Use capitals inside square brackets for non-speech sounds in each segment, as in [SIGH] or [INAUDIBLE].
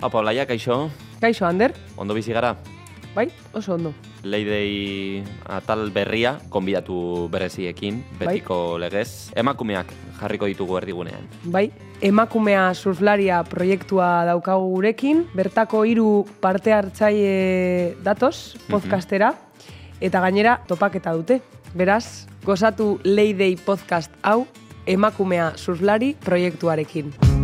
Apa, Olaia, kaixo, Kaixo, Ander? ondo bizi gara. Bai, oso ondo. Leidei atal berria, konbidatu bereziekin, betiko legez. Emakumeak jarriko ditugu erdigunean. Bai, emakumea surflaria proiektua daukagu gurekin, bertako hiru parte hartzaile datoz podcastera, eta gainera topaketa dute. Beraz, gozatu Leidei podcast hau emakumea surflari proiektuarekin.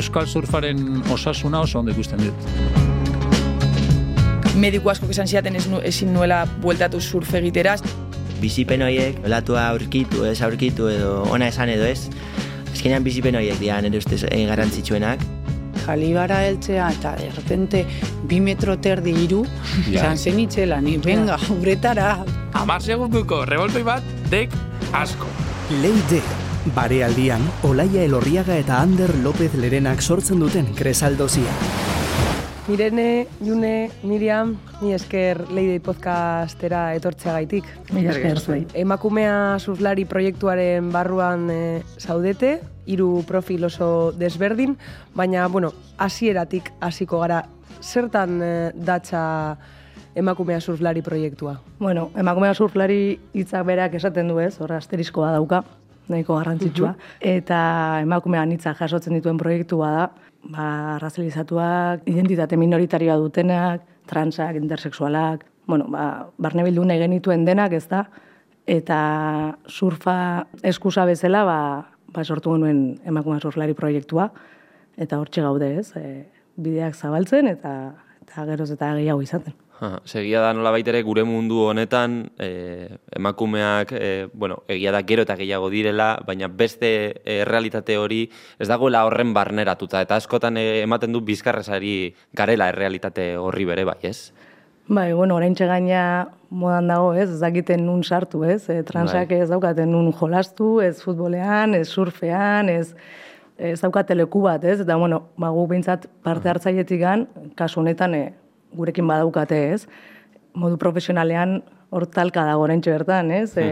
Euskal Surfaren osasuna oso ondo ikusten dut. mediku asko esan ziaten ez nu, ezin nuela bueltatu surf egiteraz. bizipen horiek, olatua aurkitu, ez aurkitu edo ona esan edo ez. Azkenean bizipen horiek dira nire ustez eh, garrantzitsuenak. Jalibara heltzea eta de repente bi metro terdi iru, Ja. izan zen itzela, ni venga, uretara, Amar segunduko revoltoi bat, dek asko. Leide, barealdian, Olaia Elorriaga eta Ander López Lerenak sortzen duten kresaldozia. Mirene, June, Miriam, ni esker Leidei podcastera etortzeagaitik. Mila esker zuei. Emakumea surflari proiektuaren barruan e, zaudete, hiru profil oso desberdin, baina, bueno, hasieratik hasiko gara, zertan e, datza emakumea surflari proiektua? Bueno, emakumea surflari hitzak berak esaten du ez, hor asteriskoa dauka, nahiko garrantzitsua. Eta emakumean hitzak jasotzen dituen proiektua da, ba, razalizatuak, identitate minoritarioa dutenak, transak, intersexualak, bueno, ba, barne bildu nahi genituen denak, ez da, eta surfa eskusa bezala, ba, ba sortu genuen emakumea surflari proiektua, eta hortxe gaude ez, e, bideak zabaltzen, eta, eta geroz eta gehiago izaten. Ha, segia da nola ere gure mundu honetan eh, emakumeak eh, bueno, egia da gero eta gehiago direla, baina beste eh, errealitate hori ez dagoela horren barneratuta eta askotan eh, ematen du bizkarrezari garela errealitate horri bere bai, ez? Bai, bueno, orain gaina modan dago, ez, ez dakiten nun sartu, ez, e, transak Bai. ez daukaten nun jolastu, ez futbolean, ez surfean, ez, ez daukate leku bat, ez, eta bueno, ba, gu behintzat parte hartzailetik kasu honetan e, gurekin badaukate, ez, modu profesionalean hor talka dago oraintxe bertan, ez, e,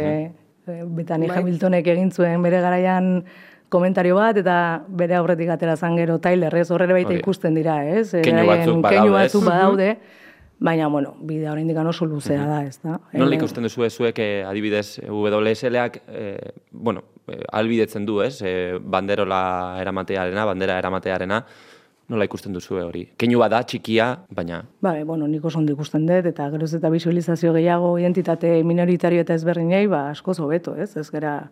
e, Betani Bai. Hamiltonek egin zuen bere garaian komentario bat, eta bere aurretik atera zan gero Tyler, ez, horre baita ikusten dira, ez, Keinu batzuk keinu badaude, ez? batzuk badaude, baina, bueno, bidea oraindik oso luzea da, ez da. Nola Eh, ikusten duzu zuek eh, adibidez WSLak eh, bueno, albidetzen du, ez? Eh, banderola eramatearena, bandera eramatearena. Nola ikusten duzu hori? Keinu bat da txikia, baina Bai, bueno, nik oso ondo ikusten dut, eta geroz eta visualizazio gehiago identitate minoritario eta ezberdinei, ba, askoz hobeto, ez? Ez gara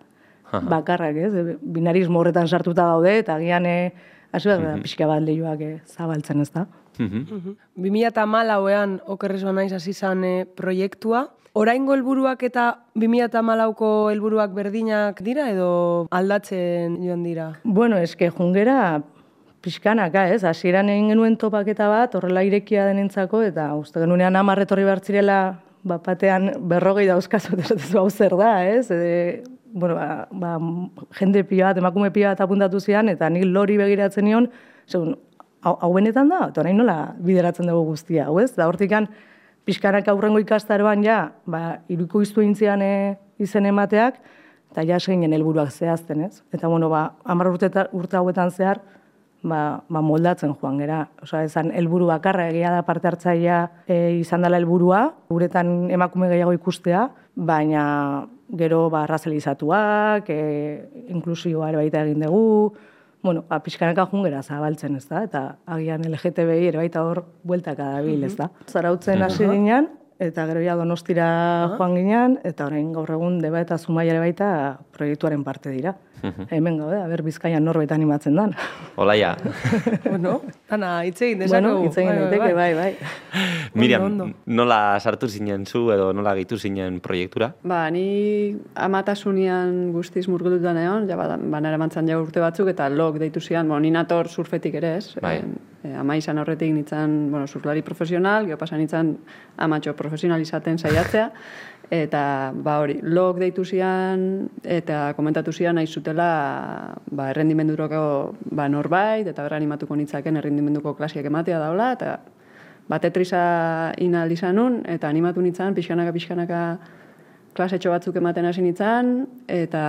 bakarrak, ez? E, Binarismo horretan sartuta gaude, eta agian e, hasi behar da pixka bat lehioak e, zabaltzen, ez da? Mhm. 2008an okerrezoa naiz hasi zan e, proiektua. Oraingo helburuak eta 2008ko helburuak berdinak dira edo aldatzen joan dira? Bueno, eske jungera pixkanaka, ez? Hasieran egin genuen topaketa bat, horrela irekia denentzako, eta uste genunean hamar etorri behar zirela, bat batean berrogei dauzkazu, [LAUGHS] esatezu hau zer da, ez? E, bueno, ba, ba, jende pila bat, emakume pila bat apuntatu zian, eta nik lori begiratzen nion, segun, hau, benetan da, eta orain nola bideratzen dugu guztia, hau ez? Da hortikan, pixkanak aurrengo ikastaroan ja, ba, iruko iztu intzian e, izen emateak, eta ja seginen helburuak zehazten, ez? Eta, bueno, ba, hamar urte, urte hauetan zehar, ba, ba moldatzen joan gera. Osa, esan helburu bakarra egia da parte hartzailea e, izan dela helburua, guretan emakume gehiago ikustea, baina gero ba razalizatuak, e, inklusioa ere baita egin dugu, bueno, ba, pixkanaka jungera zabaltzen, ez da? Eta agian LGTBI ere baita hor bueltaka dabil, ez da? Zarautzen hasi ginen, eta gero ja donostira joan ginen, eta orain gaur egun deba eta zumaia ere baita proiektuaren parte dira. Hemen gaude, aber bizkaian norbait animatzen dan. Olaia, [LAUGHS] bueno, dana hitz egin bueno, hitz egin Bai, bai, daiteke, bai. bai, bai. Miriam, nola sartu zinen zu edo nola gehitu zinen proiektura? Ba, ni amatasunean guztiz murgildutan egon, ja, ba, banara mantzan ja urte batzuk, eta log deitu zian, bueno, ni nator surfetik ere ez. Bai. E, ama izan horretik nintzen, bueno, surflari profesional, geho pasan nintzen amatxo profesional izaten saiatzea, eta ba hori, log deitu zian, eta komentatu zian nahi zutela ba, errendimenduroko ba, norbait, eta berra animatuko nitzaken errendimenduko klasiak ematea daula, eta ba, tetrisa inaldi zanun, eta animatu nintzen pixkanaka pixkanaka klasetxo batzuk ematen hasi nintzen, eta,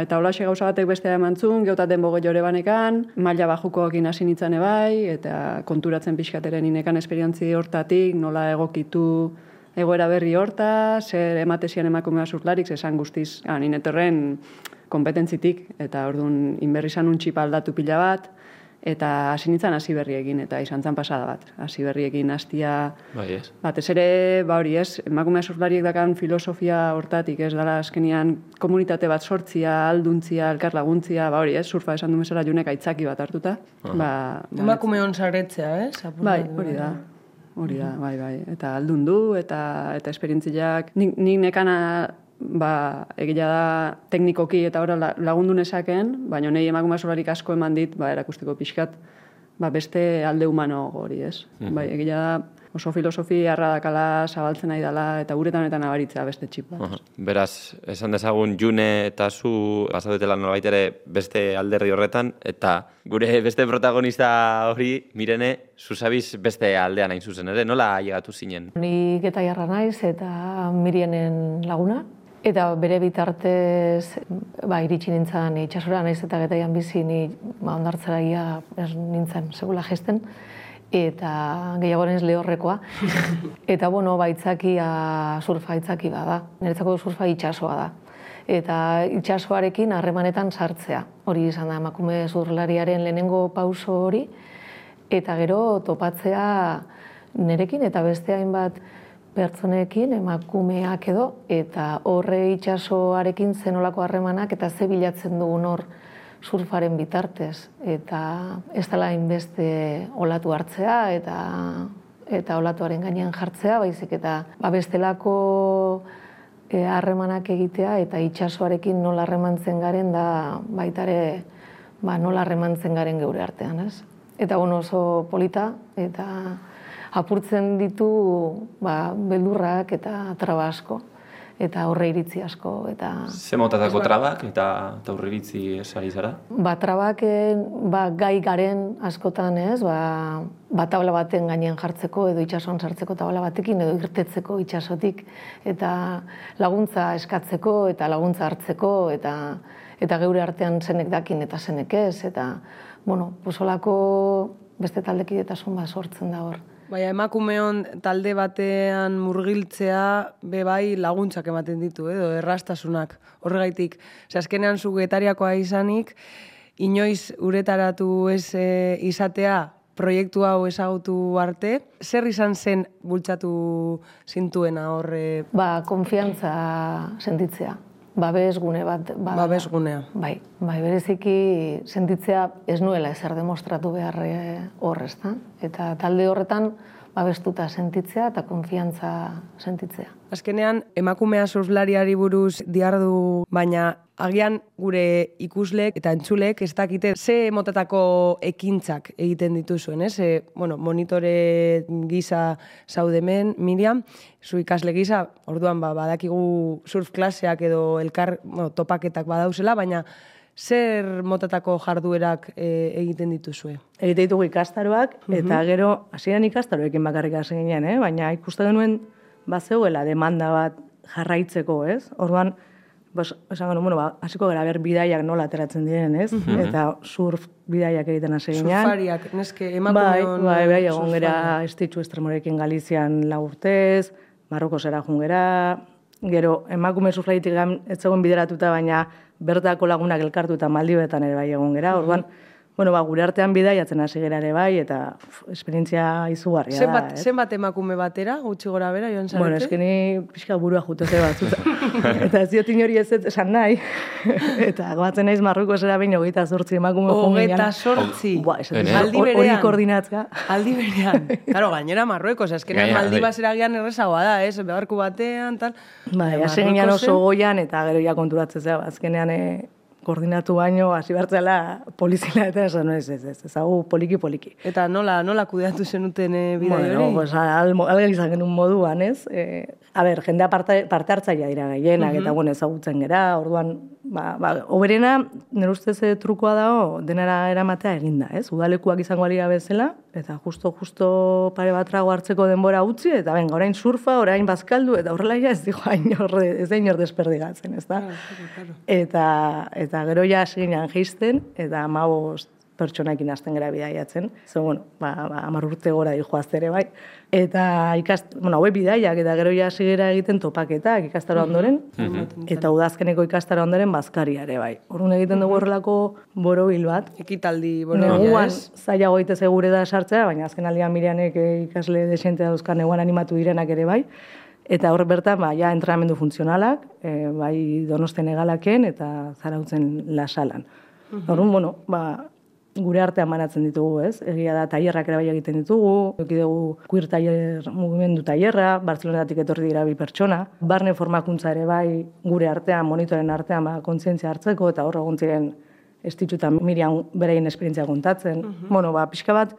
eta holaxe gauza batek bestea emantzun, geotaten bogo jore banekan, maila bajukoekin hasi nintzen ebai, eta konturatzen pixkateren inekan esperientzi hortatik, nola egokitu egoera berri horta, zer ematezian emakumea zurtlarik, esan guztiz, ah, ninetorren kompetentzitik, eta orduan inberrizan un txipa aldatu pila bat, eta hasi nintzen hasi berriekin, eta izan zen pasada bat. Hasi berriekin hastia Bai, ez. Batez ere, ba hori ez, emakumea surflariek dakan filosofia hortatik, ez dala azkenian komunitate bat sortzia, alduntzia, elkar laguntzia, ba hori ez, surfa esan du mesela junek aitzaki bat hartuta. Ba, ba, Emakume hon saretzea, eh? Apur Bai, hori da. Hori da, bai, bai. Eta aldun du, eta, eta esperientziak. Nik, nik nekana, ba, egia da teknikoki eta ora la- lagundu nezaken, baina nahi emakume solarik asko eman dit, ba, erakusteko pixkat, ba, beste alde humano hori, ez? Mhm. Bai, egia da oso filosofia arradakala zabaltzen nahi dela, eta uretan eta nabaritzea beste txip bat. Aha. Beraz, esan dezagun June eta zu bazaudetela nolabait ere beste alderdi horretan, eta gure beste protagonista hori, Mirene, zuzabiz beste aldean hain zuzen ere, nola llegatu zinen? Ni geta jarra naiz eta Mirienen laguna. Eta bere bitartez, ba, iritsi nintzen itxasora naiz eta getaian bizi ni ba, ondartzera ia nintzen segula gesten. Eta gehiago naiz lehorrekoa. [LAUGHS] eta bueno, ba, itzakia, surfa itzaki bada. Niretzako surfa itxasoa da. Eta itxasoarekin harremanetan sartzea. Hori izan da emakume zurlariaren lehenengo pauso hori. Eta gero topatzea nerekin eta beste hainbat pertsonekin, emakumeak edo, eta horre itxasoarekin zenolako harremanak eta ze bilatzen dugun hor surfaren bitartez. Eta ez dela hainbeste olatu hartzea eta eta olatuaren gainean jartzea, baizik eta ba, bestelako eh, harremanak egitea eta itxasoarekin nola harremantzen garen da baitare ba, nola harremantzen garen geure artean, ez? Eta bueno, oso polita eta apurtzen ditu ba, beldurrak eta traba asko eta horre iritzi asko eta Ze motatako trabak eta taurriritzi esari zara? ba, trabak eh, ba, gai garen askotan ez, ba, ba tabla baten gainean jartzeko edo itsasoan sartzeko tabla batekin edo irtetzeko itsasotik eta laguntza eskatzeko eta laguntza hartzeko eta eta geure artean zenek dakin eta zenek ez eta bueno, posolako beste taldekidetasun bat sortzen da hor. Baina emakumeon talde batean murgiltzea be bai laguntzak ematen ditu, edo errastasunak. Horregaitik, ze azkenean zu getariakoa izanik, inoiz uretaratu ez eh, izatea proiektu hau ezagutu arte, zer izan zen bultzatu zintuena horre? Ba, konfiantza sentitzea. Babes gune bat. Ba, Babes gunea. Bai, bai, bereziki sentitzea ez nuela ezer demostratu behar eh, hor, ezta? Eta talde horretan babestuta sentitzea eta konfiantza sentitzea. Azkenean, emakumea surflariari buruz diardu, baina agian gure ikusleek eta entzulek ez dakite ze motatako ekintzak egiten dituzuen, ez? E, bueno, monitore gisa zaudemen, Miriam, zu ikasle gisa, orduan ba, badakigu surf klaseak edo elkar bueno, topaketak badauzela, baina zer motatako jarduerak e, egiten dituzue? Egite ditugu ikastaroak, eta gero, hasieran ikastaroekin bakarrik hasi ginen, eh? baina ikuste genuen bazegoela demanda bat jarraitzeko, ez? Orduan, bos, esan genuen, bueno, ba, hasiko gara ber bidaiak nola ateratzen diren, ez? Eta surf bidaiak egiten hasi ginen. Surfariak, neske, Bai, emakumeon bai, bai, egon surfariak. gera estitxu estremorekin Galizian lau urtez, Marrokosera joan gera, gero emakume surflaritik ez zegoen bideratuta, baina bertako lagunak elkartu eta Maldibetan ere bai egon gera, orduan, bueno, ba, gure artean bidaiatzen hasi gera ere bai, eta uf, esperientzia izugarria Zenbat, da, ez? zenbat emakume batera, gutxi gora bera, joan zarete? Bueno, eskeni pixka burua juteze batzuta. [LAUGHS] eta ez diot inori ez esan nahi. eta goatzen naiz Marrokosera behin hogeita zortzi emakume joan Hogeita sortzi. Ene? dut, Aldi hori berean. koordinatzea. Aldi berean. [LAUGHS] Claro, gainera Marruekos, azkenean Gainera, Maldibas eragian errezagoa da, ez? Beharku batean, tal. Bai, hasi oso goian eta gero ja konturatzen zea, azkenean e, koordinatu baino hasi bertzela polizila eta esan ez, ez, ez, ezagu poliki poliki. Eta nola, nola kudeatu zenuten e, bidai Bueno, hori? pues, al, izan genuen moduan, ez? E, A ber, jendea parte, parte hartzaia dira gehienak, eta bueno, ezagutzen gera, orduan, ba, ba, oberena, nire ustez eh, trukoa dago, denera eramatea eginda, ez? Udalekuak izango alira bezala, eta justo, justo pare bat trago hartzeko denbora utzi, eta ben, orain surfa, orain bazkaldu, eta horrela ja ez hain orde, ez da inor desperdigatzen, ez da? Eta, eta gero ja asiginan geisten, eta amabost pertsonakin hasten gara bidaiatzen. Zer, bueno, ba, ba, amar urte gora di ere bai. Eta ikast, bueno, hauek bidaiak, eta gero ja sigera egiten topaketak ikastaro ondoren, eta udazkeneko ikastaro ondoren bazkaria ere bai. Orduan egiten dugu horrelako borobil bat. Ekitaldi Neguan zaila goite segure da sartzea, baina azken aldian mirianek eh, ikasle desente dauzkan neguan animatu direnak ere bai. Eta hor bertan, ba, ja, entrenamendu funtzionalak, e, bai donosten egalaken eta zarautzen lasalan. Orduan, bueno, ba, gure artean banatzen ditugu, ez? Egia da, tailerrak ere bai egiten ditugu, eki dugu queer tailer mugimendu tailerra, Bartzelonatik etorri dira bi pertsona, barne formakuntza ere bai gure artean, monitoren artean, ba, kontzientzia hartzeko, eta hor egon ziren estitzuta Miriam berein esperientzia kontatzen. Bueno, ba, pixka bat,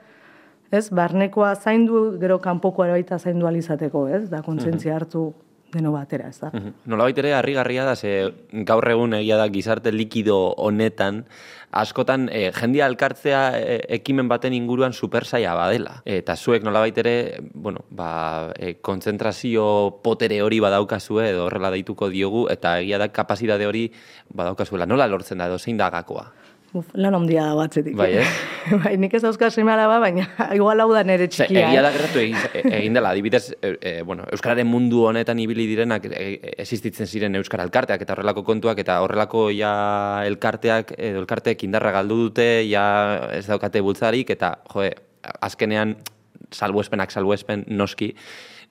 ez, barnekoa zaindu, gero kanpokoa baita zaindu alizateko, ez? Da, kontzientzia hartu deno batera, ez da. Nola ere harrigarria da, ze gaur egun egia da gizarte likido honetan, askotan e, jendia elkartzea e, ekimen baten inguruan supersaia badela. Eta zuek nola ere, bueno, ba, e, kontzentrazio potere hori badaukazue, edo horrela deituko diogu, eta egia da kapasitate hori badaukazuela. Nola lortzen da, edo zein da gakoa? Uf, lan ondia da batzetik. Bai, eh? [LAUGHS] bai, nik ez dauzka seme alaba, baina [LAUGHS] igual hau da nere txikia. egia da eh? gertatu egin, egin dela, adibidez, e, e, bueno, Euskararen mundu honetan ibili direnak e, existitzen ziren Euskara elkarteak eta horrelako kontuak eta horrelako ja elkarteak edo elkarteek indarra galdu dute, ja ez daukate bultzarik eta joe, azkenean salbuespenak salbuespen noski,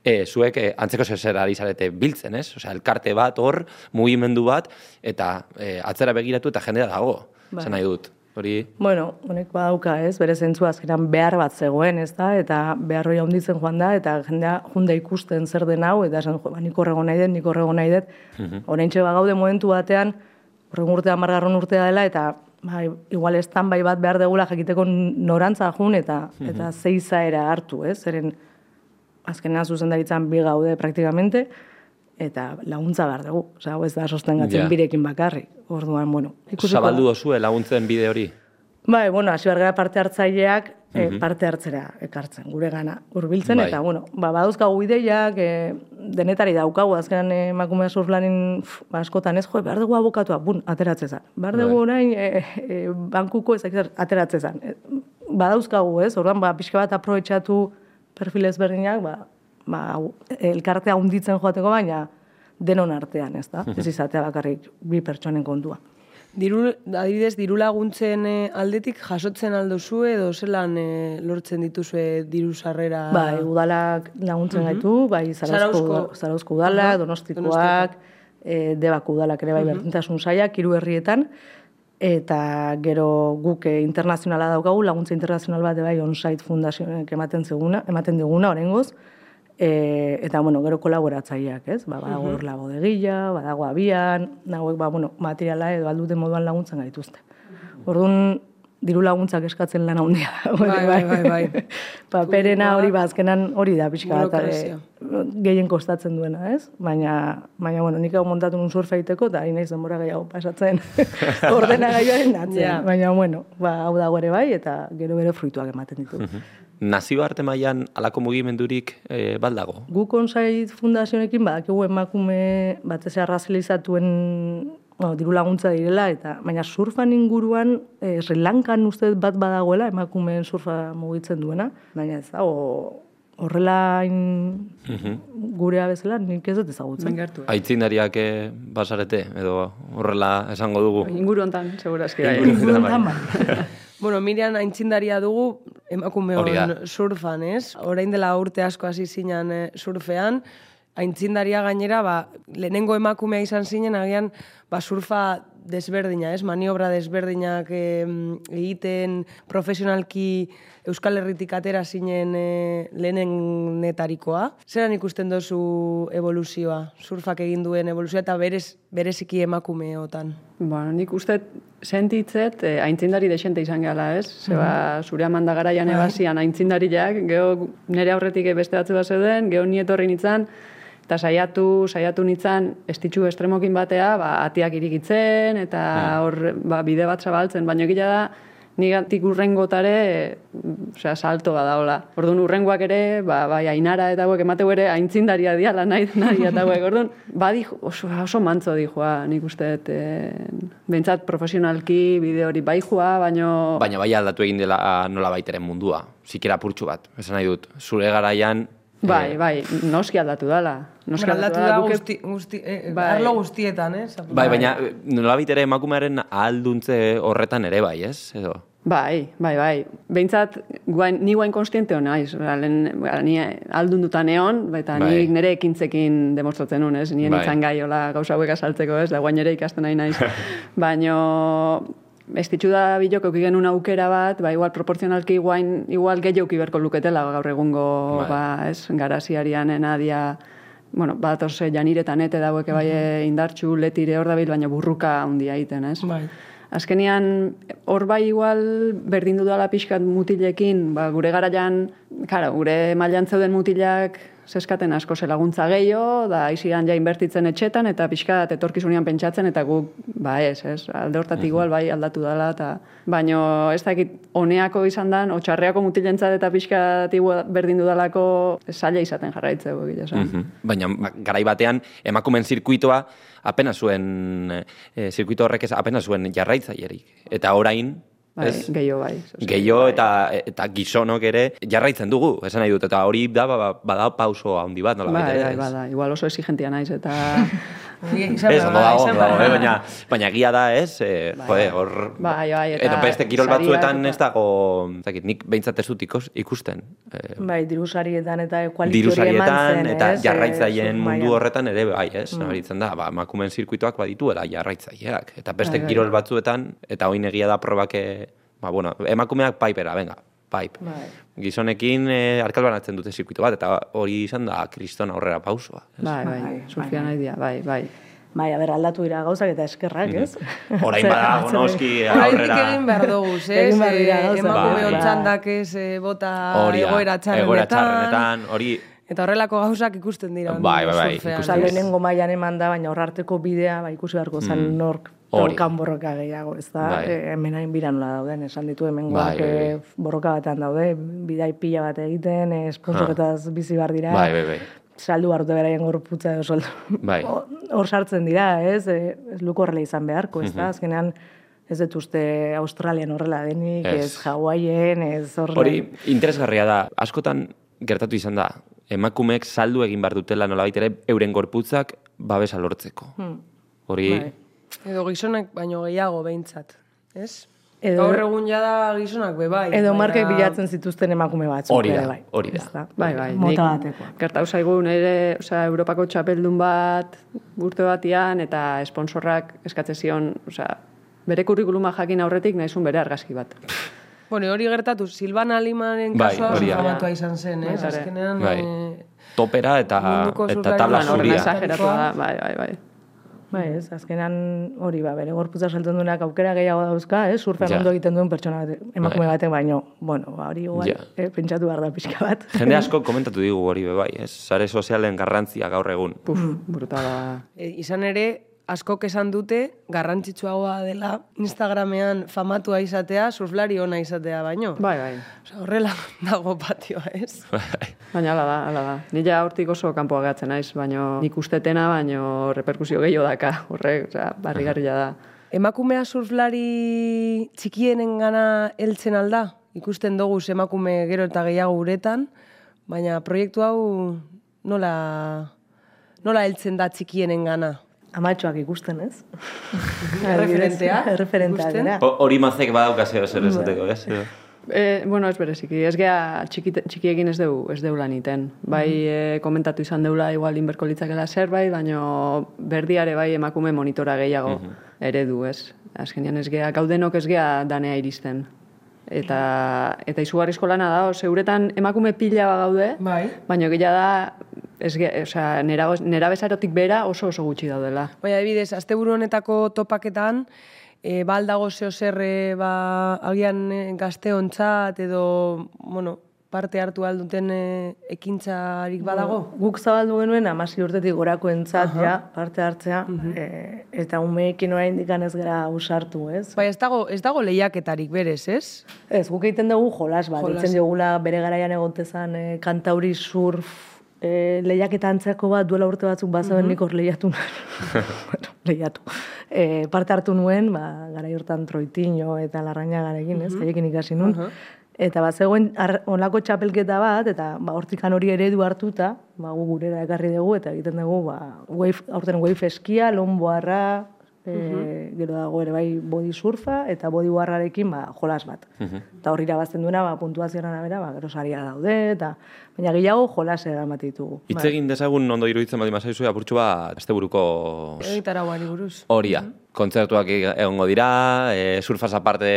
e, zuek e, antzeko zer ari zarete biltzen, ez? Osea, elkarte bat hor, mugimendu bat, eta e, atzera begiratu eta jendea dago, Bai. nahi dut. Hori, Bueno, honek badauka, ez, bere zentzua azkenan behar bat zegoen, ez da, eta behar hori handitzen joan da, eta jendea junda ikusten zer den hau, eta esan, ba, nik horrego nahi dut, nik horrego nahi dut. Orain ba gaude momentu batean, horren urtea, margarron urtea dela, eta ba, igual estan bai bat behar degula jakiteko norantza jun, eta, eta zeizaera hartu, ez, zeren azkenean zuzendaritzan bi gaude praktikamente, eta laguntza behar dugu. Osea, hau ez da sostengatzen Ja. birekin bakarrik. Orduan, bueno, ikusiko zabaldu dozue laguntzen bide hori. Bai, bueno, hasi behar gara parte hartzaileak eh, parte hartzera ekartzen, gure gana hurbiltzen Bai. eta, bueno, ba, badauzkagu ideiak, eh, denetari daukagu, azkenan eh, emakumea surflanin ba, askotan ez, jo, behar dugu abokatua, bun, ateratzezan. Behar dugu Bai. orain eh, eh, bankuko zer ateratzezan. Badauzkagu, ez, orduan, ba, pixka bat aprobetxatu perfil ezberdinak, ba, ba, elkartea hunditzen joateko, baina denon artean, ez da? [LAUGHS] Ez izatea bakarrik bi pertsonen kontua. Diru, adibidez, diru laguntzen eh, aldetik jasotzen aldozu edo zelan eh, lortzen dituzue diru sarrera? Bai, udalak laguntzen gaitu, bai, Zarauzko, Zarauzko- udalak, Aha, donostikoak, e, debako udalak ere bai, berdintasun saiak, hiru herrietan, eta gero guk eh, internazionala daukagu, laguntza internazional bat bai on-site ematen zeguna, ematen diguna, oraingoz, e, eta bueno, gero kolaboratzaileak, ez? Ba, badago hor la bodegilla, badago abian, nagoek ba, bueno, materiala edo alduten moduan laguntzen gaituzte. Orduan, diru laguntzak eskatzen lan handia [LAUGHS] da. Bai, bai, bai, bai. Paperena hori ba, azkenan hori da pixka bat eh, gehien kostatzen duena, ez? Baina, baina bueno, nik hau montatu nun surfa egiteko, eta ari naiz denbora gehiago pasatzen [LAUGHS] ordenagailuaren atzean. Ja. Baina, bueno, ba, hau dago ere bai, eta gero bere fruituak ematen ditu. Nazioarte mailan halako mugimendurik e, baldago. Guk onsait fundazionekin badakigu emakume batez arrazilizatuen bueno, diru laguntza direla, eta baina surfan inguruan, eh, Sri Lankan uste bat badagoela emakumeen surfa mugitzen duena, baina ez dago horrela in, gurea bezala nik ez dut ezagutzen. Gertu. Aitzindariak eh, basarete, edo horrela esango dugu. Inguru hontan, segurazki. bai. Inguru honetan, bai. Bai. [LAUGHS] [LAUGHS] Bueno, Miriam aintzindaria dugu emakume Hori da. hon surfan, ez? Orain dela urte asko hasi zinan eh, surfean, aintzindaria gainera, ba, lehenengo emakumea izan zinen, agian, ba, surfa desberdina, ez? Maniobra desberdinak em, egiten, profesionalki Euskal Herritik atera zinen e, lehenennetarikoa. Zeran ikusten dozu evoluzioa, surfak egin duen evoluzioa, eta berez, bereziki emakumeotan? Bueno, nik uste sentitzet eh, aintzindari desente izan gala, ez? Zeba, zure amanda garaian ebazian aintzindariak, geho nire aurretik beste batzu bat zeuden, geho ni etorri nintzen, Eta saiatu, saiatu nintzen, estitxu estremokin batea, ba, atiak irikitzen, eta hor ba, bide bat zabaltzen, baina egia da, nigatik urrengotare, osea, salto bada hola. Orduan urrengoak ere, ba, bai, ainara eta hauek emateu ere aintzindaria diala nahi, nahi eta hauek. [LAUGHS] Orduan, badi oso, oso mantzo di joa, nik uste, eh, behintzat profesionalki bide hori bai joa, baino... Baina bai aldatu egin dela nola baiteren mundua. Zikera purtsu bat, esan nahi dut. Zure garaian... Bai, bai, noski aldatu dala. Noski Hombre, aldatu da guk- guzti, guzti, eh, Bai. arlo guztietan, eh? Zap- Bai, baina nola baitere emakumearen ahalduntze horretan ere bai, ez? Edo... Bai, bai, bai. Behintzat, guain, ni guain konstiente hona. Ba, lehen, ba, ni aldun dutan egon, eta Bai. nik nire ekintzekin demostratzen nun, ez? Nien Bai. itzan gai, hola, gauza hauek azaltzeko, ez? Da, guain ere ikasten nahi naiz. [LAUGHS] Baino, estitxu da bilok euki genuen aukera bat, ba, igual proporzionalki guain, igual gehiago berko luketela gaur egungo, Bai. ba, ez? Garaziarian enadia, bueno, bat ose janiretan ete daueke bai indartxu, letire hor dabil, baina burruka handia egiten, ez? Bai. Azkenian, hor bai igual berdin dudala pixkat mutilekin, ba, gure garaian, karo, gure mailan zeuden mutilak zeskaten asko ze laguntza gehiago, da aizian ja inbertitzen etxetan, eta pixkat etorkizunean pentsatzen, eta guk, ba ez, ez, alde hortatik igual bai aldatu dala, eta baino ez dakit honeako izan dan, otxarreako mutilentzat eta igual berdin dudalako zaila izaten jarraitzeko, gila esan. Mhm. Baina ba, garai batean emakumeen zirkuitoa apena zuen e, zirkuito horrek ez apena zuen jarraitzailerik. Eta orain, Bai, gehiago bai. Gehiago eta eta gizonok ere jarraitzen dugu, esan nahi dut, eta hori da ba, bada pauso handi bat, nola Bai, bai, bai, igual oso exigentia naiz, eta... [LAUGHS] [LAUGHS] Ez, ondo dago, dago, eh? baina, baina egia da, ez? Eh, jode, hor... Bai, bai, eta Edo beste kirol batzuetan eta- ez dago, ez dakit, nik behintzat ez dut ikus- ikusten. Eh, Bai, dirusarietan eta kualiti diru hori eman sarietan zen, eta ez? jarraitzaileen Eh, mundu horretan ere bai, ez? Mm. Nabaritzen da, ba, emakumeen zirkuitoak badituela jarraitzaileak. Eta beste Bai, bai, kirol bai. batzuetan, eta oin egia da probake, ba, bueno, emakumeak paipera, venga, paip. Bai. Gizonekin eh, arkal banatzen dute zirkuito bat, eta hori izan da kriston aurrera pausoa. ez? Bai, bai, surfia nahi dia, bai, bai. Bai, a ber, aldatu dira gauzak eta eskerrak, ez? Orain badago, [LAUGHS] noski, [LAUGHS] Oraindik aurrera... egin behar dugu, [LAUGHS] ez? Egin behar dira Eh, gauzak. Emakume Bai. txandak ez eh, bota Hori da, egoera txarrenetan. egoera txarrenetan, hori... Eta horrelako gauzak ikusten dira. Bai, bai, bai, surfean. Eta lehenengo mailan eman da, baina hor arteko bidea, ba, ikusi beharko zen Mm. nork Hori. borrokan borroka gehiago, ez da? Bai. E, hemen hain bira nola dauden, esan ditu hemen Bai, bai, bai. borroka batean daude, bidai pila bat egiten, eh, sponsoretaz bizi bar dira. Bai, bai, bai. Saldu hartu beraien gorputza edo soldu. Bai. [LAUGHS] Hor sartzen dira, ez? E, ez luko horrela izan beharko, ez da? Mhm. Azkenean, ez dut uste Australian horrela denik, Ez. ez, Hawaien, ez horrela. Hori interesgarria da. Askotan gertatu izan da. Emakumeek saldu egin behar dutela nolabait ere euren gorputzak babesa lortzeko. Hmm. Hori Bai. Edo gizonak baino gehiago behintzat, ez? Edo- Gaur egun jada gizonak be bai. Edo baina- markek bilatzen zituzten emakume batzuk. Hori da, ere, bai. hori da. Da? Bai, bai. Mota batekoa. Gertau zaigu nire, osea, Europako txapeldun bat urte batian eta esponsorrak eskatzen zion, osea, bere kurrikuluma jakin aurretik nahizun bere argazki bat. Bueno, hori gertatu, Silvana Limaren Bai, kasua hori da. izan zen, ez? Bai, Azkenean, Bai. eh, topera eta eta tabla Horren zuria. exageratua da, bai, bai, bai. Bai, ez, azkenan hori ba, bere gorputza saltzen duenak aukera gehiago dauzka, ez, surfean Ja. ondo egiten duen pertsona bat, emakume Bai. batek baino, bueno, ba, hori igual, Ja. eh, pentsatu behar da pixka bat. [LAUGHS] Jende asko komentatu digu hori be bai, ez? Sare sozialen garrantzia gaur egun. Puf, brutala. E, izan ere, askok esan dute garrantzitsuagoa dela Instagramean famatua izatea, surflari ona izatea baino. Bai, bai. Osea, horrela [LAUGHS] dago patioa, ez? Baina hala da, hala da. Ni ja hortik oso kanpoa gatzen naiz, baino nik ustetena, baino reperkusio gehiago daka. Horrek, osea, barrigarria da. Emakumea surflari txikienen gana heltzen alda? Ikusten dugu emakume gero eta gehiago uretan, baina proiektu hau nola, nola heltzen da txikienen gana? Amatxoak ikusten, ez? [LAUGHS] Referentea, Referenteak ikusten. dira. Ho- Hori mazek badaukazeo zer esateko, ez? Edo? E, bueno, ez bereziki, ez gea txiki, txikiekin ez deu, ez deula niten. Bai, e, komentatu izan deula igual inberko litzakela zerbait, baino berdiare bai emakume monitora gehiago eredu, ez? Azkenean ez gea, gaudenok ez gea danea iristen. Eta, eta izugarrizko lana da, zeuretan emakume pila bat gaude, Bai. baina gila da, ez ge, osea, nera, nera bezarotik bera oso oso gutxi daudela. Baina, adibidez, asteburu honetako topaketan, e, ba aldago zeo zer, e, ba, agian e, gazteontzat edo, bueno, parte hartu alduten e, ekintzarik badago? Guk zabaldu genuen amasi urtetik gorako entzat, ja, parte hartzea, e, eta umeekin orain dikan ez gara usartu, ez? Bai, ez dago, ez dago lehiaketarik berez, ez? Ez, guk egiten dugu jolas bat, Jolas. ditzen diogula bere garaian egotezan e, kantauri surf e, lehiaketa antzeko bat duela urte batzuk bazaben Mhm. nik hor lehiatu [LAUGHS] bueno, lehiatu. E, parte hartu nuen, ba, gara hortan troitiño eta larraina garekin, ez, Mhm. haiekin ikasi nun. Aha. Eta bat zegoen honlako txapelketa bat, eta ba, hortikan hori eredu hartuta, ba, gu gurera ekarri dugu, eta egiten dugu, ba, wave, aurten wave eskia, lomboarra, e, gero dago ere bai body surfa, eta body warrarekin ba, jolas bat. Eta horri irabazten duena, ba, puntuazioan arabera, ba, gero saria daude, eta baina gehiago jolas eramate ditugu. Hitz egin dezagun ondo iruditzen baldin bazaizu apurtxu bat asteburuko Egitarauari buruz. horia. Kontzertuak e- egongo dira, e, surfaz aparte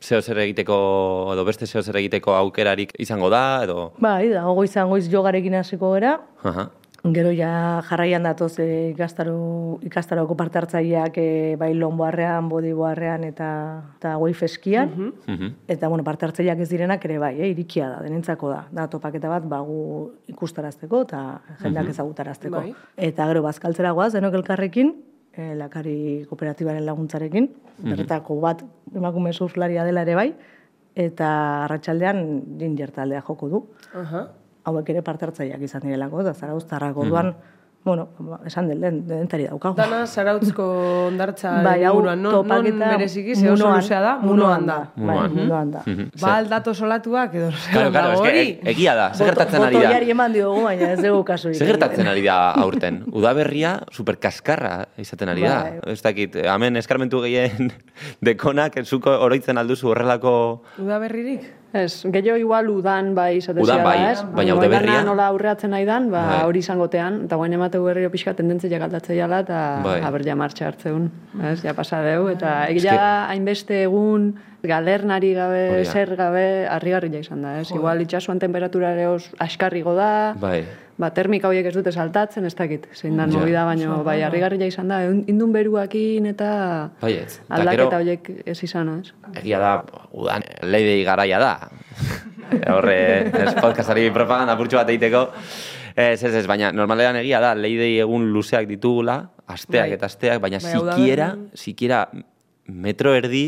zeo zer egiteko, edo beste zeo zer egiteko aukerarik izango da, edo... Bai, dago goizan goiz jogarekin hasiko gera, Aha. Gero ja jarraian datoz e, ikastaro, ikastaroko parte hartzaileak e, bai lonboarrean, bodiboarrean eta, eta wave eskian. Mhm. Eta bueno, parte hartzaileak ez direnak ere bai, eh, irikia da, denentzako da. Da topaketa bat bagu ikustarazteko eta jendeak Mhm. ezagutarazteko. Bai. Eta gero bazkaltzera goaz, denok elkarrekin, e, lakari kooperatibaren laguntzarekin, Mhm. bertako bat emakume surflaria dela ere bai, eta arratsaldean ginger taldea joko du Aha. Hauek ere parte hartzaileak izan direlako, eta zarauztarrak orduan, bueno, ba, esan den, den, dentari daukagu. Dana Zarautzko ondartza [LAUGHS] Bai, inguruan, non, non topaketa bereziki, ze oso munoan- luzea da, munoan munoan da. da. Bai, munoan da. Mhm. Ba, aldato solatuak edo, Claro, claro, e- egia da, ze gertatzen ari da. Botoiari eman diogu, baina ez dugu kasurik. Ze gertatzen ari da aurten? [LAUGHS] Udaberria superkaskarra izaten ari da. Bai. Ez dakit, hemen eskarmentu gehien [LAUGHS] dekonak, zuko oroitzen alduzu horrelako... Udaberririk? Ez, gehiago igual udan bai izate Udan bai, da, ez? baina udaberria- dana nola aurreatzen nahi dan, ba, Bai. hori izangotean, eta guain emateu berriro pixka tendentzia galdatzea jala, eta Bai. aber ja martxa hartzeun, ez? Ja pasa deu, eta egia da hainbeste egun galernari gabe, zer gabe, harrigarria izan da, ez? Igual itxasuan temperatura ere os askarrigo da, Bai. Ba, termika horiek ez dute saltatzen, ez dakit, zein dan Ja. movida, baino, bai, harrigarria izan da, eun- indun beruakin eta Baietz. Eta aldaketa horiek ez izan, ez? Egia da, udan, leidei garaia da. [LAUGHS] Horre, ez podcastari propaganda purtsu bat egiteko. Ez, ez, ez, baina normalean egia da, leidei egun luzeak ditugula, asteak Bai. eta asteak, baina Bai, sikiera, sikiera metro erdi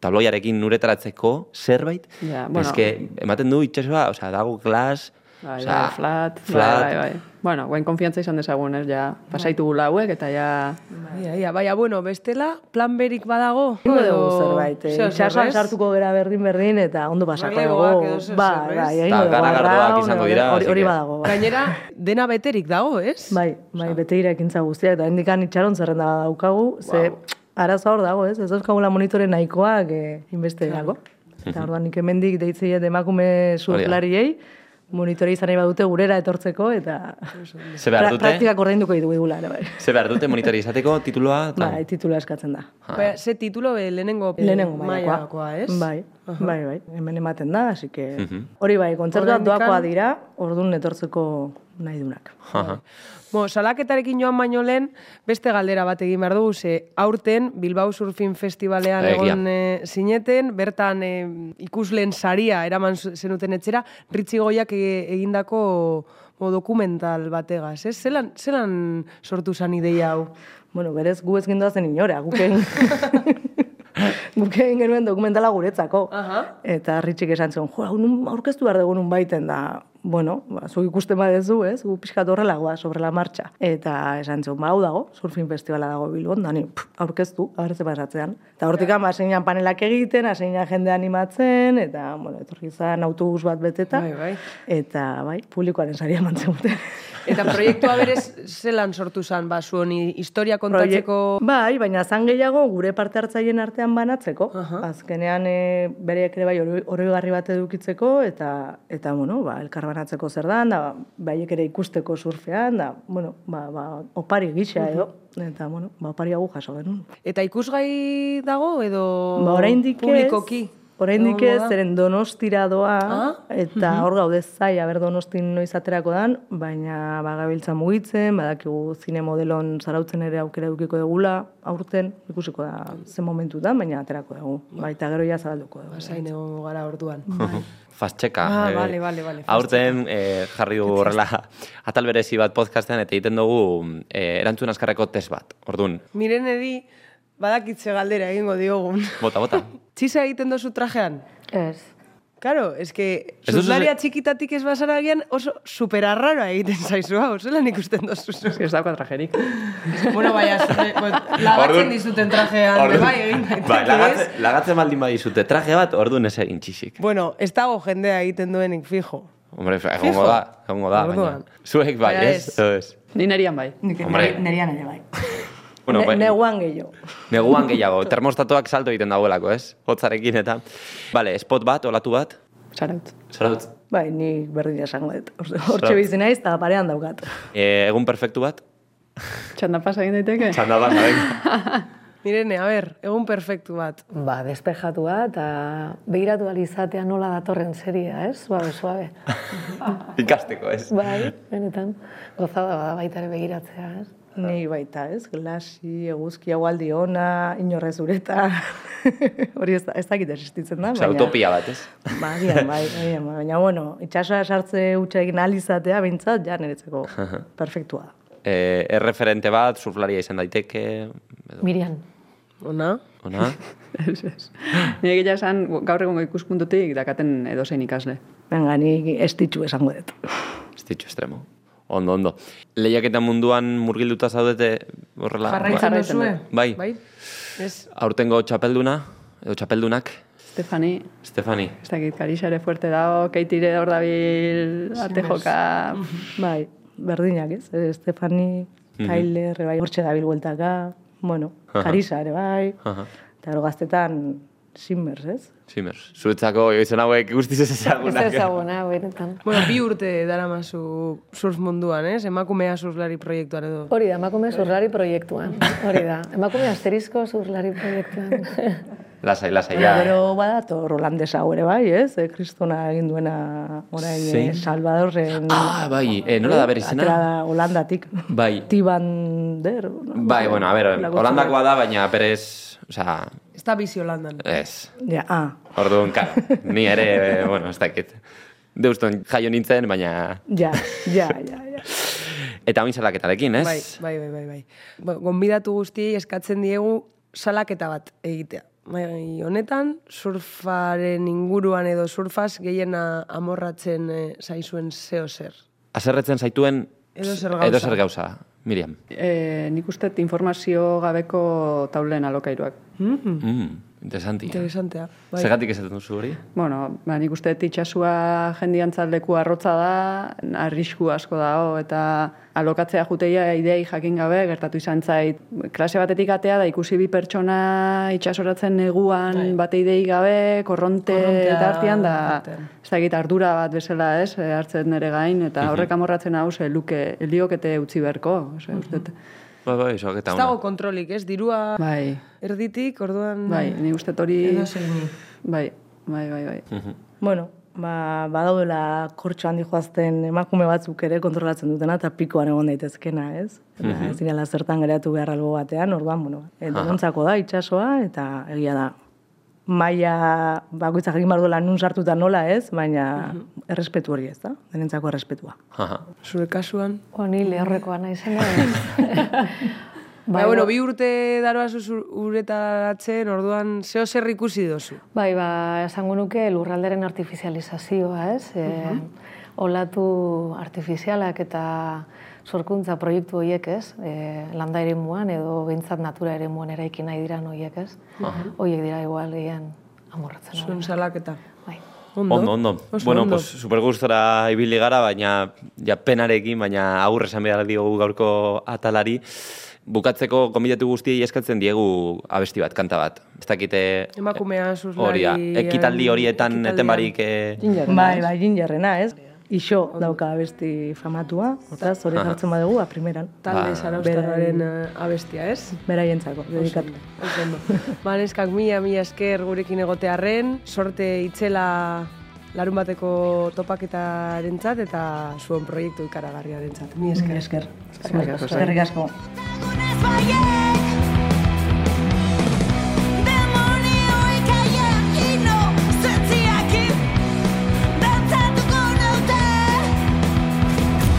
tabloiarekin nuretaratzeko zerbait, Ja, bueno. eske, ematen du itxasua, osea, dago glas, Bai, osea, bai, flat, flat. Bai, bai, bai. Bueno, guain konfiantza izan dezagun, ez, ja, pasaitu gula hauek, eta ja... Ia, ia, baina, bueno, bestela, plan berik badago? Ingo dugu zerbait, eh, itxasuan sartuko gera berdin-berdin eta ondo pasako Relevoak dugu. zer, Bai, bai, egingo dugu. garagardoak arraun, izango dira, Hori, badago. bai. Gainera, dena beterik dago, ez? Bai, bai, bete dira ekintza guztiak, eta indikan itxaron zerrenda daukagu, ze arazoa hor dago, ez? Ez dauzkagula monitore nahikoak eh, inbestegako. Eta [LAUGHS] orduan nik hemendik deitzeiet emakume surflariei, monitore izan nahi badute gurera etortzeko, eta Ze behar pra- dute? praktikak ordainduko ditu digula, ere bai. Ze behar dute monitori izateko titulua? eta- Bai, titula eskatzen da. Baina, ze titulo eh, lehenengo, Lehenengo mailakoa, ez? Bai, bai, bai. Hemen ematen da, así que... Mhm. Hori bai, kontzertuak doakoa dira, orduan etortzeko nahi dunak. Bo, salaketarekin joan baino lehen, beste galdera bat egin behar dugu, ze aurten Bilbao Surfing Festivalean Egia. egon e, zineten, bertan e, ikusleen saria eraman zenuten etxera, Ritzi Goiak e, egindako bo, dokumental bategaz, ez? Zelan, zelan sortu zan ideia hau? Bueno, berez gu ez gindoazen inora, guk egin... [LAUGHS] guk egin genuen dokumentala guretzako. Aha. Eta ritxik esan zuen, jo, aurkeztu behar dugu nun baiten da, bueno, ba, zuk ikusten badezu, ez, gu pixkat horrela goa, sobre la marcha. Eta esan zuen, ba, hau dago, surfing festivala dago Bilbon, da ni, pff, aurkeztu, abertze pasatzean. Eta hortik ama, zeinan panelak egiten, zeinan jende animatzen, eta, bueno, etorri zan autobus bat beteta. Bai, bai. Eta, bai, publikoaren saria mantzen dute. Eta proiektua berez zelan sortu zan, ba, zuen hi- historia kontatzeko... Bai, baina zan gehiago gure parte hartzaileen artean banatzeko. Azkenean e, bereek ere bai oro- oroigarri bat edukitzeko eta eta bueno, ba elkar banatzeko zer dan, da baiek ere ikusteko surfean, da bueno, ba, ba opari gisa edo eta bueno, ba opari hau jaso genuen. Eta ikusgai dago edo Ba oraindik ez. Publikoki? Oraindik Egongo ez, da? zeren donostira doa, Ah? eta hor gaude zai, aber donostin noiz aterako dan, baina bagabiltza mugitzen, badakigu zine modelon zarautzen ere aukera edukiko degula, aurten, ikusiko da zen momentu da, baina aterako dugu. Baita gero ja zabalduko dugu. Zain egon gara orduan. Fastcheka. Ah, eh, vale, vale, vale, Aurten eh, jarri dugu horrela [LAUGHS] atal berezi bat podcastean eta egiten dugu eh, erantzun askarreko test bat. Orduan, Mireneri badakitze galdera egingo diogun. bota, bota. [LAUGHS] Txisa egiten dozu trajean? Ez. Claro, es que duzu zuzlaria ze- txikitatik ez bazara agian oso superarraroa egiten zaizu hau, zelan ikusten dozu zu. Ez dauka trajerik. [LAUGHS] bueno, baina, lagatzen dizuten trajean, Orduan- bai, egin Bai, ez? lagatzen, baldin badizute traje bat, orduan ez egin txixik. Bueno, ez dago jendea egiten duenik fijo. Hombre, egongo da, egongo da, baina. Zuek bai, ez? Ni nerian bai. Hombre. Nerian ere bai. Bueno, ne, bai. neguan gehiago. Neguan gehiago, termostatoak salto egiten dagoelako, ez? Hotzarekin eta... Vale, spot bat, olatu bat? Zarautz. Zarautz. Bai, ni berdina esango dut. Hortxe bizi naiz, eta parean daukat. E, egun perfektu bat? Txanda pasa egin daiteke? Txanda bat, venga. [LAUGHS] Mirene, a ber, egun perfektu bat. Ba, despejatua eta behiratu alizatea nola datorren seria, ez? Suabe, suabe. [LAUGHS] Ikasteko, ez? Bai, benetan. Gozada bada baita ere begiratzea, ez? Ni baita, ez? Glasi, eguzki, haualdi ona, inorrez ureta. [LAUGHS] Hori ez, ez dakit existitzen da, Osa, utopia bat, ez? Ba, agian, bai, bai. baina, bueno, itxasoa sartze utxa egin alizatea, bintzat, ja niretzako perfektua da. E, erreferente bat, surflaria izan daiteke... edo- Mirian. Ona? Ona? [LAUGHS] Ez, ez. Nire gila esan, gaur egungo ikuspuntutik dakaten edozein ikasle. Venga, ni estitxu esango dut. Ez ditxu estremo. Ondo, ondo. Lehiaketa munduan murgilduta zaudete horrela? Jarraitzen jarraitzen duzue? Bai. Bai? Ez, Aurtengo txapelduna, edo txapeldunak, Stefani, Stefani. ez dakit, Karisa ere fuerte dago, Keitire hor dabil, arte joka... [LAUGHS] Bai, berdinak, ez? Stefani, Mhm. Tyler, bai, hortxe dabil bueltaka, bueno. Karisa ere bai, Aha. eta gaztetan Simmers, ez? Simers. Zuretzako izen hauek guztiz ez Ez ezagunak. ezaguna, benetan. bueno, bi urte daramazu surf munduan, ez? Emakumea surflari proiektuan edo. Hori da, emakume zurlari proiektuan. Hori da, emakume asterizko zurlari proiektuan. Lasai, lasai, Ja. Gero badator holandesa hau ere bai, ez? Eh, Kristona egin duena orain Zein? eh, Salvadorren... Ah, bai, eh, nola da bere izena? Atera da Holandatik. Bai. Tibander. Bai, bueno, a ver, holandakoa da, baina perez, o sea, Ez da bizi Holandan. ez. Ja, ah, Orduan, karo, ni ere, [LAUGHS] bueno, ez dakit. Deuston jaio nintzen, baina... ja, ja, ja, ja. Eta oin salaketarekin, ez? Bai, bai, bai, bai, bai. Bueno, gonbidatu guztiei eskatzen diegu salaketa bat egitea. Bai, honetan, surfaren inguruan edo surfaz gehiena amorratzen eh, zaizuen zeo zer. Aserretzen zaituen Edo zer gauza. edo zer gauza, Miriam. E, nik uste informazio gabeko taulen alokairuak. Mm, Mm, interesanti. interesantea. Bai. Zergatik esaten duzu hori? Bueno, ba, nik uste itxasua jendiantzaldeku arrotza da, arrisku asko dago, eta alokatzea juteia idei jakin gabe, gertatu izan zait, klase batetik atea da ikusi bi pertsona itxasoratzen neguan bate idei gabe, korronte Korrontea eta artean, da, batean. ez dakit ardura bat bezala ez, eh, hartzen nere gain, eta horrek amorratzen hau, ze luke, liokete utzi beharko, ose, uste, dut. Bai, bai, soak eta Ez dago kontrolik, ez? Dirua bai, erditik, orduan... bai, ni uste hori, bai, bai, bai, bai. Bueno, ba, badaudela kortxo handi joazten emakume batzuk ere kontrolatzen dutena eta pikoan egon daitezkena, ez? Eta ez direla zertan geratu behar albo batean, orduan, bueno, denontzako da itsasoa eta egia da maila bakoitzak egin behar duela nun sartuta nola ez, baina errespetu hori ez da, denentzako errespetua. Aha. Zure kasuan. O, ni lehorrekoa naizena. [LAUGHS] Bai, bueno, bi urte daroa uretaratzen, orduan zeo zer ikusi dozu. Bai, ba, esango nuke lurralderen artifizializazioa, ez? E, olatu artifizialak eta sorkuntza proiektu horiek, ez? E, landa eremuan edo behintzat natura eremuan eraiki nahi diran horiek, ez? Horiek dira igual gehien amorratzen. Zuen salaketa. Bai. Ondo, Ondo, ondo. Oso bueno, ondo. pues super gustora ibili gara, baina ja penarekin, baina agur esan behar diogu gaurko atalari. Bukatzeko konbidatu guztiei eskatzen diegu abesti bat, kanta bat. Ez dakite... Emakumea Hori surflari... da, ekitaldi horietan ekitaldian. eten barik... Eh, Bai, bai, gingerrena, ez? Iso dauka abesti famatua, hortaz, hori jartzen badugu, a primeran. Talde Ba. zaraustarraren eh, abestia, ez? Beraientzako, dedikatu. Ba, neskak mila, mila esker gurekin egotearren, sorte itzela larun bateko topaketarentzat eta zuen proiektu ikaragarriarentzat. Mila esker. Esker. Eskerrik asko. Eskerrik asko.